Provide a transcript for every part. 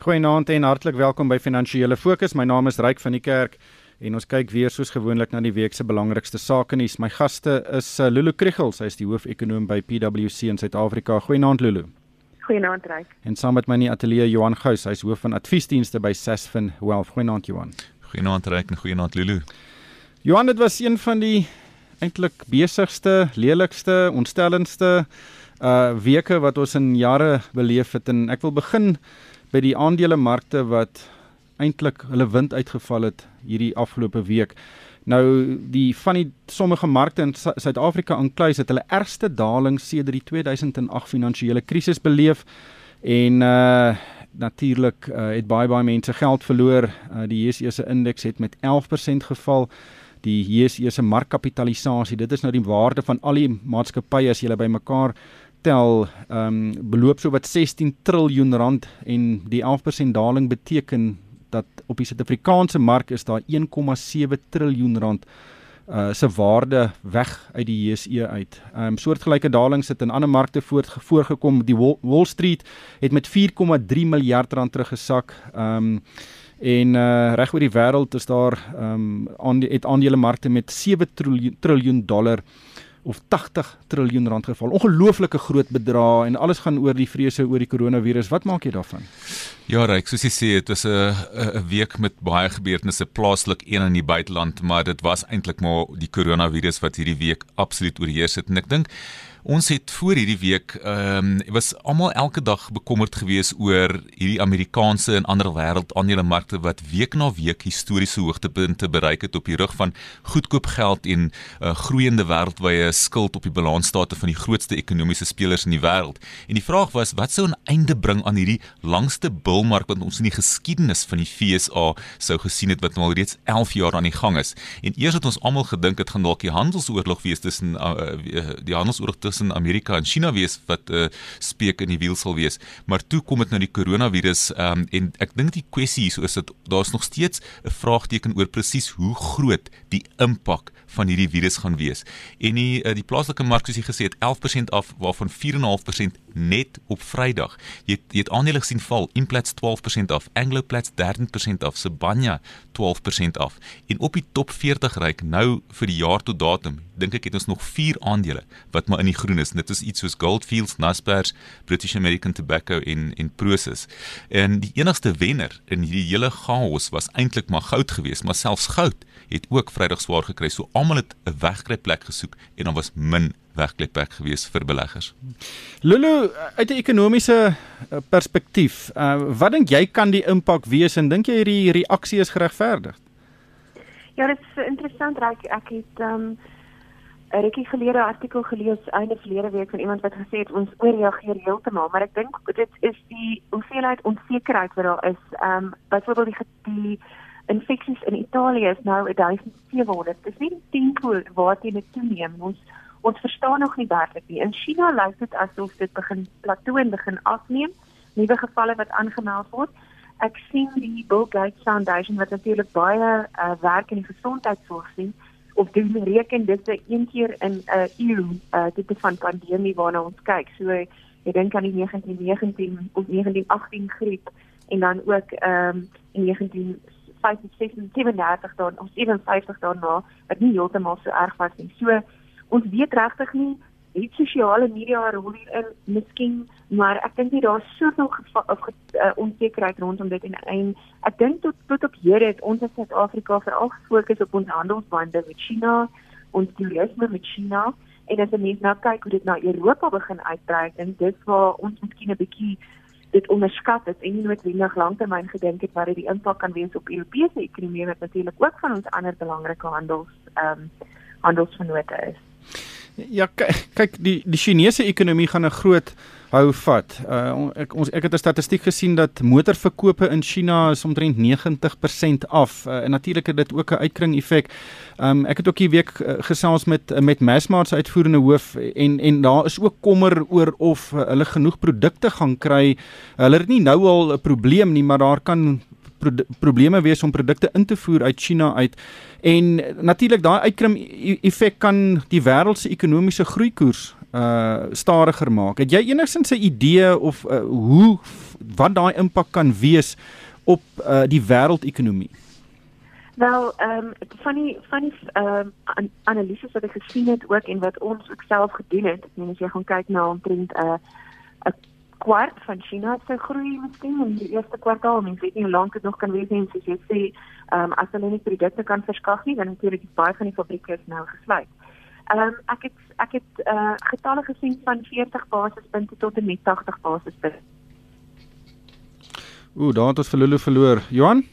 Goeienaand en hartlik welkom by Finansiële Fokus. My naam is Ryk van die Kerk en ons kyk weer soos gewoonlik na die week se belangrikste sake nuus. My gaste is uh, Lulu Kriel, sy is die hoof-ekonoom by PwC in Suid-Afrika. Goeienaand Lulu. Goeienaand Ryk. En saam met my in die ateljee Johan Gous, hy is hoof van adviesdienste by Sasfin Wealth. Goeienaand Johan. Goeienaand Ryk en goeienaand Lulu. Johan, dit was een van die eintlik besigste, lelikste, ontstellendste uh weke wat ons in jare beleef het en ek wil begin by die aandelemarkte wat eintlik hulle wind uitgeval het hierdie afgelope week. Nou die van die sommige markte in Suid-Afrika aankluis het hulle ergste daling sedert die 2008 finansiële krisis beleef en uh natuurlik uh, het baie baie mense geld verloor. Uh, die JSE se indeks het met 11% geval. Die JSE se markkapitalisasie, dit is nou die waarde van al die maatskappye as jy hulle bymekaar tel ehm um, beloop so wat 16 triljoen rand en die 11% daling beteken dat op die Suid-Afrikaanse mark is daar 1,7 triljoen rand uh se waarde weg uit die JSE uit. Ehm um, soortgelyke dalings het in ander markte voorgekom. Die Wall Street het met 4,3 miljard rand teruggesak. Ehm um, en uh reg oor die wêreld is daar ehm um, aan het aandelemarkte met 7 triljoen, triljoen dollar of 80 triljoen rand geval. Ongelooflike groot bedrae en alles gaan oor die vrese oor die koronavirus. Wat maak jy daarvan? Ja, Ryk, soos jy sê, dit was 'n 'n week met baie gebeurtenisse plaaslik en in die buiteland, maar dit was eintlik maar die koronavirus wat hierdie week absoluut oorheers het en ek dink Ons het voor hierdie week ehm um, was almal elke dag bekommerd geweest oor hierdie Amerikaanse en ander wêreld aandelemarkte wat week na week historiese hoogtepunte bereik het op die rug van goedkoop geld en 'n uh, groeiende wêreldwye skuld op die balansstate van die grootste ekonomiese spelers in die wêreld. En die vraag was wat sou 'n einde bring aan hierdie langste bullmark wat ons in die geskiedenis van die FSA sou gesien het wat nou al reeds 11 jaar aan die gang is. En eers het ons almal gedink dit gaan dalk die handelsoorlog wees tussen uh, die handelsoorlog tussen Amerika en China wees wat 'n uh, speek in die wiel sal wees. Maar toe kom dit nou die koronavirus um, en ek dink die kwessie hier is dat daar's nog steeds 'n vraagteken oor presies hoe groot die impak van hierdie virus gaan wees. En die uh, die plaaslike mark soos jy gesê het 11% af waarvan 4.5% net op Vrydag. Jy het, jy het aandele gesien val, Implats 12% af, Angloplats 13% af, Sibanya 12% af. En op die top 40 ryk nou vir die jaar tot datum, dink ek het ons nog 4 aandele wat maar in die groen is. Dit is iets soos Goldfields, Naspers, British American Tobacco en en Prosus. En die enigste wenner in hierdie hele chaos was eintlik maar goud geweest, maar selfs goud het ook Vrydag swaar gekry. So almal het 'n wegkruipplek gesoek en dan was min wegkruipplek geweest vir beleggers. Lulu, uit 'n ekonomiese eh, perspektief, uh, wat dink jy kan die impak wees en dink jy hierdie reaksie is geregverdig? Ja, dit is interessant raak ek het um 'n rukkie gelede 'n artikel gelees einde verlede week van iemand wat gesê het ons ooreageer heeltemal, maar ek dink dit is die hoeveelheid onsekerheid wat daar is. Um byvoorbeeld die, die infeksies in Italië is nou 1700. Dis nie die tempo waarteen dit toeneem. Ons ons verstaan nog nie werklik nie. In China lyk dit asof dit begin plateau en begin afneem. Nuwe gevalle wat aangemeld word. Ek sien die Bill Gates Foundation wat natuurlik baie uh, werk in die gesondheidsorg doen of doen reken dit een keer in eh, 'n uh, eeu uh, eh, tipe van pandemie waarna ons kyk. So jy dink aan die 1919 of 1918 griep en dan ook ehm um, 19 35 37 daarna of 57 daarna wat nie heeltemal so erg was nie. So ons weet regtig nie het sosiale media rol hierin miskien, maar ek dink nie daar's soveel of uh, eh, onsekerheid rondom dit en en ek dink tot tot op hede het ons in Suid-Afrika veral gefokus op ons handelsbande met China, ons toerisme met China en as 'n mens nou kyk hoe dit na Europa begin uitbrei, dink dis waar ons miskien 'n bietjie dit onderskat het en nie noodwendig lanktermyn gedink het wat dit die impak kan wees op Europese ekonomie wat natuurlik ook van ons ander belangrike handels ehm um, handelsvennote is. Ja kyk die die Chinese ekonomie gaan 'n groot hou vat. Uh, ek ons ek het 'n statistiek gesien dat motorverkope in China is omtrent 90% af uh, en natuurlik het dit ook 'n uitkring effek. Um, ek het ook hier week uh, gesels met uh, met Massmart se uitvoerende hoof en en daar is ook kommer oor of uh, hulle genoeg produkte gaan kry. Hulle het nie nou al 'n probleem nie, maar daar kan probleme wees om produkte in te voer uit China uit. En natuurlik daai uitkrim e-, effek kan die wêreld se ekonomiese groeikoers uh stadiger maak. Het jy enigsins 'n idee of uh, hoe wat daai impak kan wees op uh, die wêreldekonomie? Wel, ehm um, van die van die ehm um, analises wat ek gesien het ook en wat ons ook self gedoen het, ek meen as jy gaan kyk na omtrent 'n uh, 'n kwart van China se groei miskien in die eerste kwartaal, mens weet nie hoe lank dit nog kan wees nie, soos jy sê, ehm um, as hulle nie produkte kan verskaf nie, dan natuurlik baie van die fabrieke is nou gesluit. Ehm um, ek het ek het uh, getalle gesien van 40 basispunte tot en met 80 basispunte Ooh, daar het ons verloor verloor. Johan?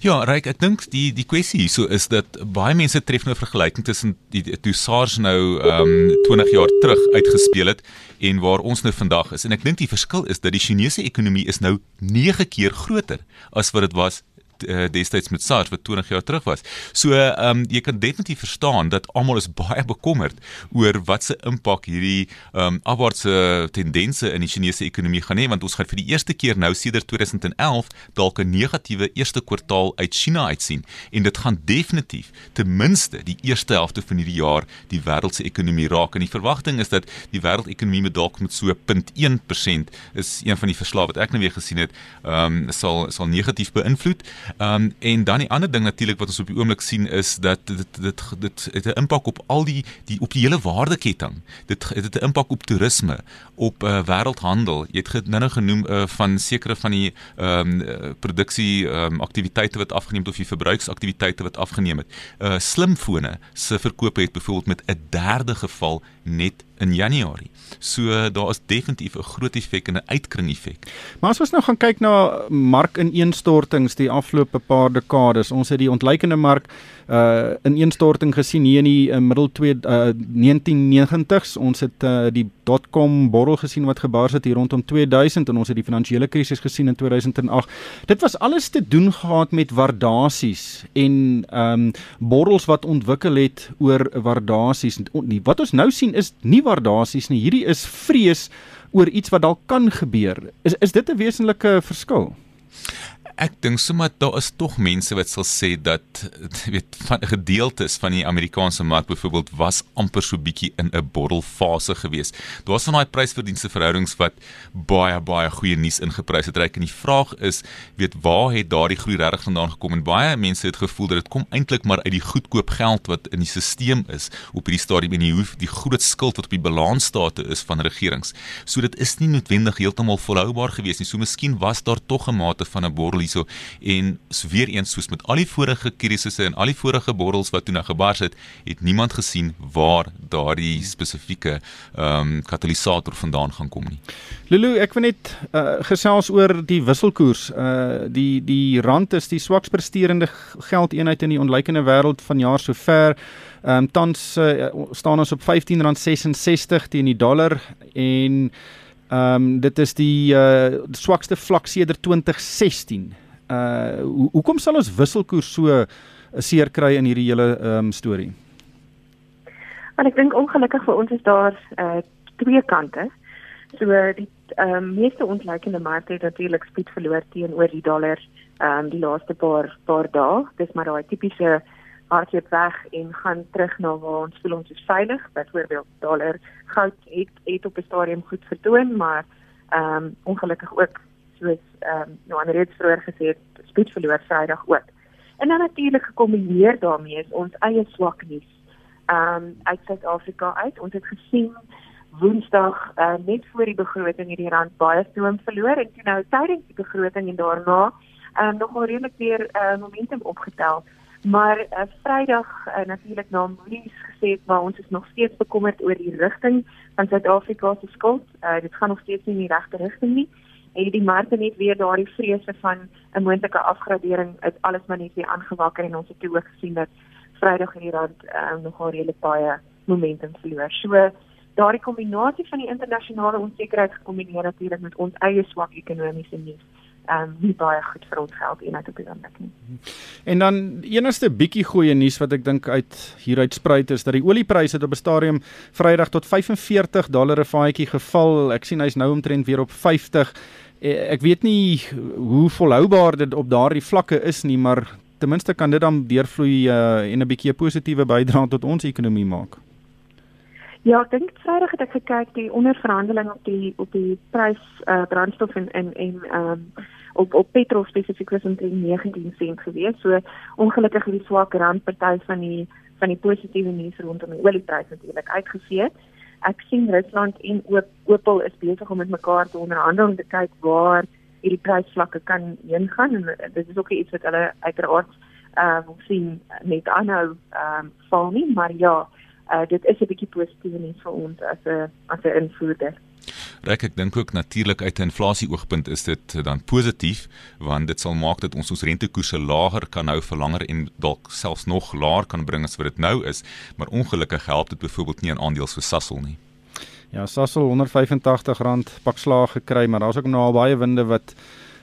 Ja, Ryk, ek dink die die kwessie hierso is dat baie mense tref nou vergelyking tussen die toe SARS nou ehm um, 20 jaar terug uitgespeel het en waar ons nou vandag is. En ek dink die verskil is dat die Chinese ekonomie is nou 9 keer groter as wat dit was uh, destyds met SARS wat 20 jaar terug was. So ehm um, jy kan definitief verstaan dat almal is baie bekommerd oor wat se impak hierdie ehm um, afwaartse tendense in die Chinese ekonomie gaan hê want ons gaan vir die eerste keer nou sedert 2011 dalk 'n negatiewe eerste kwartaal uit China uitsien. En dit gaan definitief ten minste die eerste helfte van hierdie jaar die wêreld se ekonomie raak. En die verwagting is dat die wêreldekonomie met dalk met so 0.1% is een van die verslae wat ek nou weer gesien het ehm um, sal sal negatief beïnvloed Ehm um, en dan die ander ding natuurlik wat ons op die oomblik sien is dat dit dit dit het 'n impak op al die die op die hele waardeketting. Dit het 'n impak op toerisme, op uh, wêreldhandel. Jy het nou nou genoem uh, van sekere van die ehm um, produksie ehm um, aktiwiteite wat afgeneem het of die verbruiksaktiwiteite wat afgeneem het. Uh slimfone se verkope het byvoorbeeld met 'n derde geval net in Januarie. So daar is definitief 'n groot effek en 'n uitkring effek. Maar as ons nou gaan kyk na markineenstortings die afgelope paar dekades, ons het die ontleikende mark uh ineenstorting gesien hier in die uh, middel 2 uh 1990s. Ons het uh die dotcom borrel gesien wat gebars het hier rondom 2000 en ons het die finansiële krisis gesien in 2008. Dit was alles te doen gehad met waardasies en um borrels wat ontwikkel het oor waardasies. Wat ons nou sien is nie waardasies nie. Hierdie is vrees oor iets wat dalk kan gebeur. Is is dit 'n wesenlike verskil? Ek dink sommer daar is tog mense wat sal sê dat weet van gedeeltes van die Amerikaanse mark byvoorbeeld was amper so bietjie in 'n borrelfase gewees. Daar was van daai prysverdienste verhoudings wat baie baie goeie nuus ingeprys het. Ryk en die vraag is, weet waar het daardie groei regtig vandaan gekom? En baie mense het gevoel dat dit kom eintlik maar uit die goedkoop geld wat in die stelsel is op hierdie stadium en die hoef die groot skuld wat op die balansstate is van regerings. So dit is nie noodwendig heeltemal volhoubaar gewees nie. So miskien was daar tog 'n mate van 'n borrel hierso en so weer eens soos met al die vorige krisisse en al die vorige borrels wat toe nou gebars het, het niemand gesien waar daardie spesifieke ehm um, katalisator vandaan gaan kom nie. Lulu, ek wil net uh, gesels oor die wisselkoers. Uh die die rand is die swaks presterende geldeenheid in die ontleikende wêreld van jaar sover. Ehm um, tans uh, staan ons op R15.66 teen die dollar en ehm um, dit is die uh swakste vlak sedert 2016 uh ho hoekom sal ons wisselkoers so uh, seer kry in hierdie hele ehm um, storie? Want ek dink ongelukkig vir ons is daar uh twee kante. So die ehm um, meeste ontleikende markte het natuurlik spoed verloor teenoor die dollar ehm um, die laaste paar paar dae. Dis maar daai tipiese hardloop weg en gaan terug na waar ons voel ons is veilig. Byvoorbeeld dollar goud het het op 'n stadium goed vertoon, maar ehm um, ongelukkig ook soos ehm um, nou ander reeds vroeër gesê het, spoed verloor Vrydag ook. En dan natuurlik gekombineer daarmee is ons eie swak nuus. Ehm um, uit Suid-Afrika uit. Ons het gesien Woensdag uh, net voor die begroting hierdie rand baie stoom verloor en toe nou tydens die begroting en daarna ehm um, nogal redelik weer uh, momentum opgetel. Maar uh, Vrydag uh, natuurlik na Moody's gesê het maar ons is nog steeds bekommerd oor die rigting van Suid-Afrika se skuld. Uh, dit gaan nog steeds nie in die regte rigting nie het die markte net weer daardie vrese van 'n moontlike afgradering uit alles maar net weer aangewakker en ons het toe ook gesien dat Vrydag hierdie rand um, nogal redelik baie momentum verloor. So daardie kombinasie van die internasionale onsekerheid gekombineer natuurlik met ons eie swak ekonomiese nuus um nie baie goed vir ons geld eenheid op die oomblik nie. En dan enigste bietjie goeie nuus wat ek dink uit hieruit spruit is dat die oliepryse op 'n stadium Vrydag tot 45 dollar 'n vaatjie geval. Ek sien hy's nou omtrent weer op 50. Eh, ek weet nie hoe volhoubaar dit op daardie vlakke is nie, maar ten minste kan dit dan deurvloei uh, en 'n bietjie 'n positiewe bydrae tot ons ekonomie maak. Ja, ek dink Vrydag het ek gekyk die onderverhandeling op die op die prys uh, brandstof en en en ehm um, op op petrol spesifiek was omtrent 19 sent gewees. So ongelukkig het die swak rand party van die van die positiewe nuus rondom die oliepryse natuurlik uitgevee. Ek sien Rusland en Opel is besig om met mekaar te onderhandel om te kyk waar hierdie prysvlakke kan heen gaan en uh, dit is ook iets wat hulle uiteraard uh wil sien met aanhou ehm um, val nie, maar ja, uh, dit is 'n bietjie positief nuus vir ons as 'n as 'n invoerder. Rek ek dink ook natuurlik uit 'n inflasie oogpunt is dit dan positief want dit sal maak dat ons ons rentekoerse lager kan hou vir langer en dalk selfs nog laer kan bring as wat dit nou is, maar ongelukkig help dit byvoorbeeld nie aan aandele so Sasol nie. Ja, Sasol 185 rand pak slaag gekry, maar daar's ook nou al baie winde wat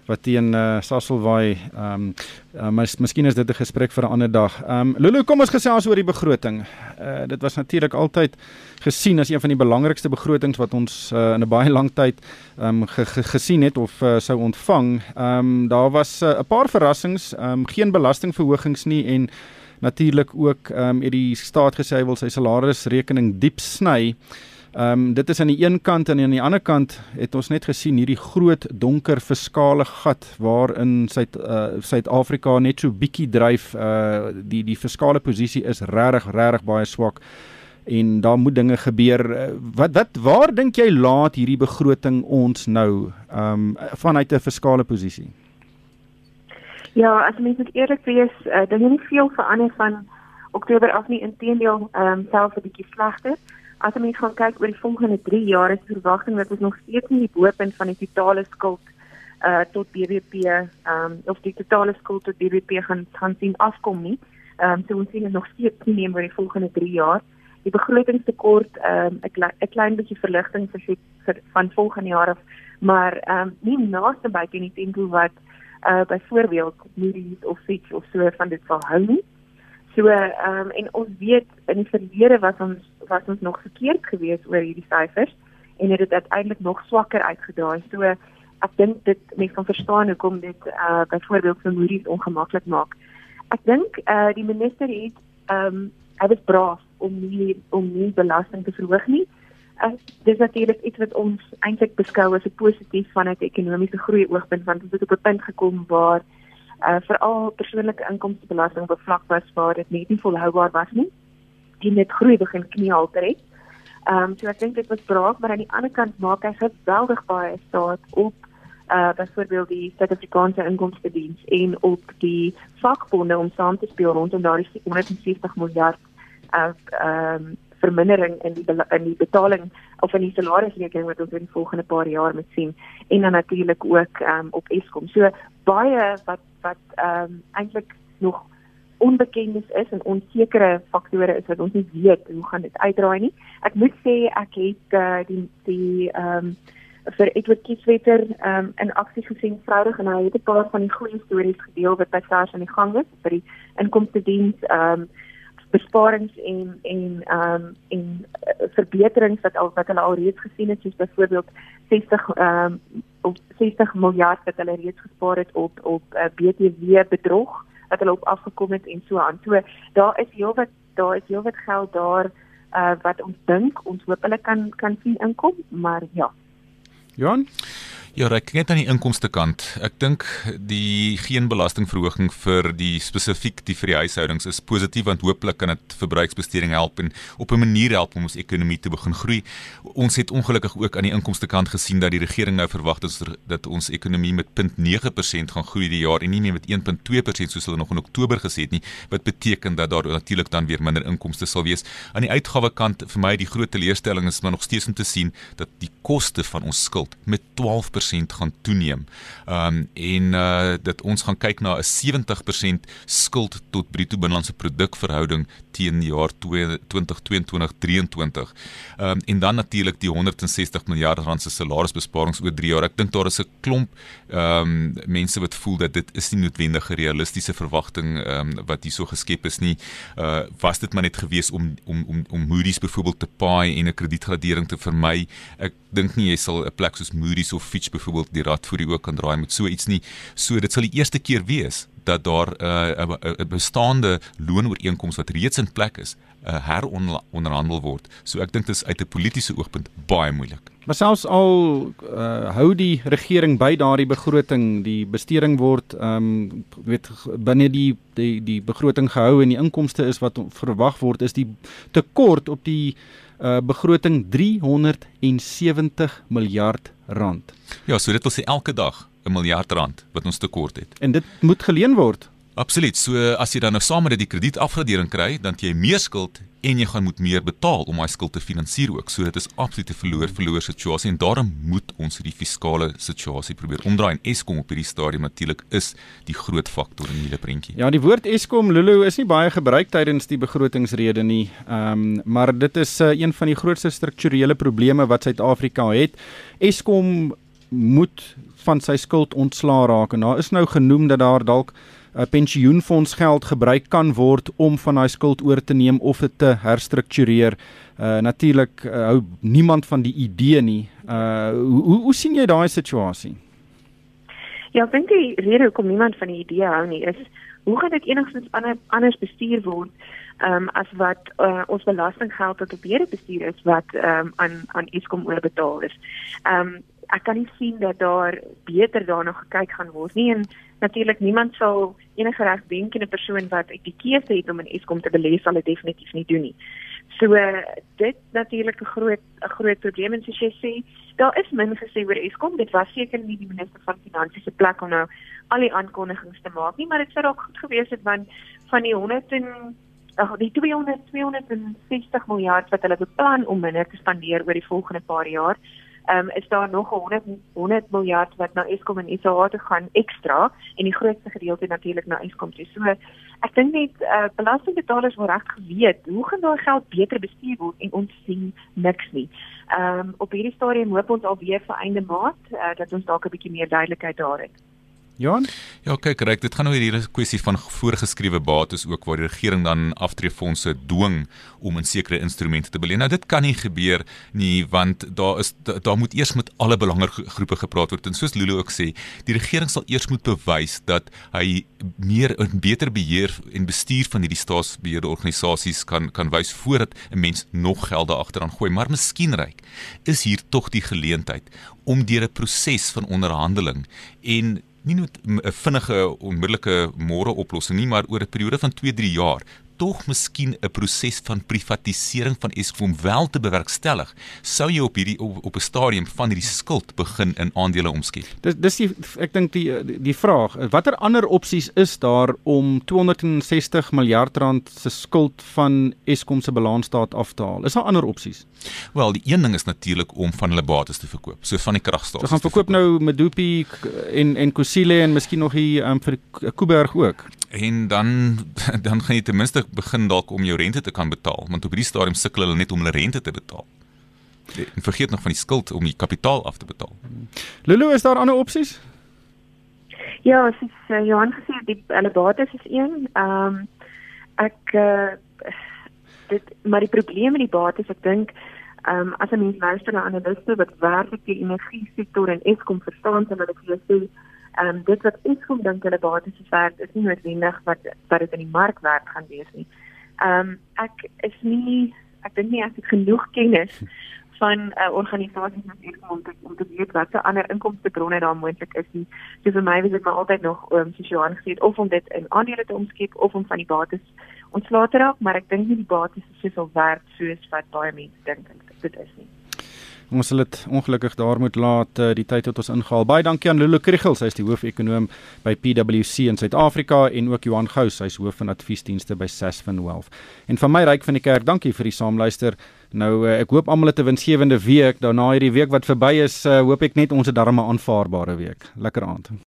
wat teen uh, Sasselwaai ehm um, uh, mis, miskien is dit 'n gesprek vir 'n ander dag. Ehm um, Lulu, kom ons gesels oor die begroting. Uh, dit was natuurlik altyd gesien as een van die belangrikste begrotings wat ons uh, in 'n baie lang tyd ehm um, ge, ge, gesien het of uh, sou ontvang. Ehm um, daar was 'n uh, paar verrassings, ehm um, geen belastingverhogings nie en natuurlik ook ehm um, het die staat gesê hy wil sy salarisrekening diep sny. Ehm um, dit is aan die een kant en aan die ander kant het ons net gesien hierdie groot donker fiskale gat waarin Suid uh, Suid-Afrika net so bietjie dryf. Uh die die fiskale posisie is regtig regtig baie swak en daar moet dinge gebeur. Wat wat waar dink jy laat hierdie begroting ons nou ehm um, vanuit 'n fiskale posisie? Ja, as mens moet eerlik wees, uh, dan is nie veel verander van Oktober af nie. Inteendeel, ehm um, selfs 'n bietjie slegter. As jy mens gaan kyk oor die volgende 3 jaar, is die verwagting dat ons nog steeds nie die boepunt van die totale skuld uh tot BBP ehm um, of die totale skuld tot BBP gaan gaan sien afkom nie. Ehm um, so ons sien dit nog steeds nie neem oor die volgende 3 jaar. Die begrotingstekort ehm um, 'n 'n klein bietjie verligting vir, vir van volgende jaar af, maar ehm um, nie naaste by die tempo wat uh byvoorbeeld Moody's of Fitch of so van dit sal hou nie. So ehm um, en ons weet in die verlede was ons was ons nog verkeerd geweest oor hierdie syfers en het dit uiteindelik nog swakker uitgedraai. So ek dink dit mense kan verstaan hoekom dit uh byvoorbeeld vir Moody's ongemaklik maak. Ek dink uh die minister het ehm um, hy was braaf om nie om nie belasting te verhoog nie. Uh, dis natuurlik iets wat ons eintlik beskou as 'n positief vanuit ekonomiese groei oogpunt want ons het op 'n punt gekom waar uh veral persoonlike inkomstebelasting op 'n vlak was waar dit net nie volhoubaar was nie. Die net groei begin kniehalter het. Ehm um, so ek dink dit was braaf, maar aan die ander kant maak hy geweldig baie staat op uh byvoorbeeld die Suid-Afrikaanse inkomstediens en op die vakbonde om saam te speel rondom daardie 170 miljard uh ehm um, vermindering in die in die betaling of in die salarisrekening wat ons in die volgende paar jaar moet sien en dan natuurlik ook um, op Eskom. So baie wat wat ehm um, eintlik nog onbekendes is en onsekere faktore is wat ons nie weet hoe gaan dit uitdraai nie. Ek moet sê ek het uh, die die ehm um, vir Edward Kieswetter ehm um, in aksie gesien Vrydag en hy het 'n paar van die goeie stories gedeel wat by SARS aan die gang is vir die inkomste diens ehm um, besparings en en ehm um, en uh, verbeterings wat al wat hulle al reeds gesien het soos byvoorbeeld 60 ehm um, of 60 miljard wat hulle reeds gespaar het op op uh, eh, BTW bedrog wat hulle op afgekom het en so aan. So daar is heelwat daar is heelwat geld daar uh, wat ons dink ons hoop hulle kan kan sien inkom, maar ja. Johan Ja, ek kyk net aan die inkomste kant. Ek dink die geen belastingverhoging vir die spesifiek die vir die huishoudings is positief want hooplik kan dit verbruiksbesteding help en op 'n manier help om ons ekonomie te begin groei. Ons het ongelukkig ook aan die inkomste kant gesien dat die regering nou verwag dat dat ons ekonomie met 0.9% gaan groei die jaar en nie meer met 1.2% soos hulle nog in Oktober gesê het nie, wat beteken dat daar natuurlik dan weer minder inkomste sal wees. Aan die uitgawe kant vir my die groot teleurstelling is maar nog steeds om te sien dat die koste van ons skuld met 12 70% gaan toeneem. Ehm um, en uh dat ons gaan kyk na 'n 70% skuld tot bruto binnelandse produk verhouding teen die jaar 2022-23. Ehm um, en dan natuurlik die 160 miljard rand se salarisbesparings oor 3 jaar. Ek dink daar is 'n klomp ehm um, mense wat voel dat dit is nie noodwendig realistiese verwagting ehm um, wat hierso geskep is nie. Uh was dit maar net gewees om om om om Moody's byvoorbeeld te paai en 'n kredietgradering te vermy. Ek dink nie jy sal 'n plek soos Moody's of Fitch byvoorbeeld die rad voor die oë kan draai met so iets nie. So dit sal die eerste keer wees dat daar 'n uh, 'n bestaande loonooreenkoms wat reeds in plek is, uh, heronderhandel word. So ek dink dit is uit 'n politieke oogpunt baie moeilik. Maar selfs al uh, hou die regering by daardie begroting, die besteding word ehm um, weet binne die die die begroting gehou en die inkomste is wat verwag word, is die tekort op die uh, begroting 370 miljard rand. Ja, so dit wil sê elke dag 'n miljard rand wat ons tekort het. En dit moet geleen word. Absoluut. So as jy dan nou saam met dit die kredietafgradering kry, dan jy meer skuld en jy gaan moet meer betaal om daai skuld te finansier ook. So dit is absoluut 'n verloor-verloor situasie en daarom moet ons hierdie fiskale situasie probeer omdraai en Eskom op hierdie stadium natuurlik is die groot faktor in hierdie prentjie. Ja, die woord Eskom Lulu is nie baie gebruik tydens die begrotingsrede nie. Ehm um, maar dit is uh, een van die grootste strukturele probleme wat Suid-Afrika het. Eskom moet van sy skuld ontslaa raak en daar is nou genoem dat daar dalk 'n pensioenfonds geld gebruik kan word om van daai skuld oor te neem of dit te herstruktureer. Uh natuurlik uh, hou niemand van die idee nie. Uh hoe hoe sien jy daai situasie? Ja, ek dink die rede hoekom niemand van die idee hou nie is hoe gaan dit enigstens ander, anders bestuur word? Ehm um, as wat uh, ons belastinggeld tot op hierdie bestuur is wat ehm um, aan aan Eskom oorbetaal is. Ehm um, ek kan nie sien dat daar beter daarna gekyk gaan word nie en natuurlik niemand sal enige reg dink in 'n persoon wat die keuse het om in Eskom te belê sal dit definitief nie doen nie. So dit natuurlik 'n groot 'n groot probleem en soos jy sê, daar is min gesê oor Eskom. Dit was seker nie die minister van finansies se plek om nou al die aankondigings te maak nie, maar dit sou dalk goed gewees het want van die 100 en ag die 200 260 miljard wat hulle beplan om minder te spandeer oor die volgende paar jaar um, is daar nog 100 100 miljard wat na Eskom en ISA toe gaan ekstra en die grootste gedeelte natuurlik na Eskom toe. So ek dink net uh, belastingbetalers moet reg geweet hoe gaan daai geld beter bestuur word en ons sien niks nie. Ehm um, op hierdie stadium hoop ons alweer vir einde maand uh, dat ons dalk 'n bietjie meer duidelikheid daar het. Johan? Ja, kyk, reg, dit gaan nou hier 'n kwessie van voorgeskrewe bates ook waar die regering dan aftreefondse dwing om in sekere instrumente te beleen. Nou dit kan nie gebeur nie want daar is daar, daar moet eers met alle belangegroepe gepraat word en soos Lulu ook sê, die regering sal eers moet bewys dat hy meer en beter beheer en bestuur van hierdie staatsbeheerde organisasies kan kan wys voordat 'n mens nog gelde agteraan gooi. Maar miskien ryk is hier tog die geleentheid om deur 'n proses van onderhandeling en nie net 'n vinnige onmiddellike môre oplossing nie, maar oor 'n periode van 2-3 jaar tog miskien 'n proses van privatisering van Eskom wel te bewerkstellig, sou jy op hierdie op, op 'n stadium van hierdie skuld begin in aandele omskep. Dis dis die ek dink die die vraag, watter ander opsies is daar om 260 miljard rand se skuld van Eskom se balansstaat af te haal? Is daar ander opsies? Wel, die een ding is natuurlik om van hulle bates te verkoop, so van die kragstasies. Ons gaan verkoop nou Medupi en en Kusile en miskien nog hier um, vir Kuiberg ook en dan dan gaan jy ten minste begin dalk om jou rente te kan betaal want op hierdie stadium sukkel hulle net om hulle rente te betaal. En vergeet nog van die skuld om die kapitaal af te betaal. Lulu, is daar ander opsies? Ja, soos uh, Johan gesê die hulle bates is een. Ehm um, ek uh, dit maar die probleem met die bates ek dink ehm um, as 'n mens luister na analiste wat werklik die energie sektor en Eskom verstaan, dan hulle vir jou sê ehm um, dit wat ons kom dink hulle bates is werd is nie noodwendig wat wat dit in die mark werd gaan wees nie. Ehm um, ek is nie ek dink nie ek het genoeg kennis van uh, organisasie wat hier kom om te om te weet wat se ander inkomste bronne daar moontlik is nie. So vir my is dit maar altyd nog om um, sosiaal gesien of om dit in aandele te omskep of om van die bates ontslae te raak, maar ek dink nie die bates is soveel werd soos wat baie mense dink dit is nie. Ons sal dit ongelukkig daar moet laat uh, die tyd wat ons ingehaal. Baie dankie aan Lulu Kriegel, sy is die hoofekonoom by PwC in Suid-Afrika en ook Johan Gous, hy is hoof van adviesdienste by Sasfin Wealth. En van my ryk van die kerk, dankie vir die saamluister. Nou uh, ek hoop almal het 'n winsgewende week. Daarna hierdie week wat verby is, uh, hoop ek net ons het darm 'n aanvaarbare week. Lekker aand.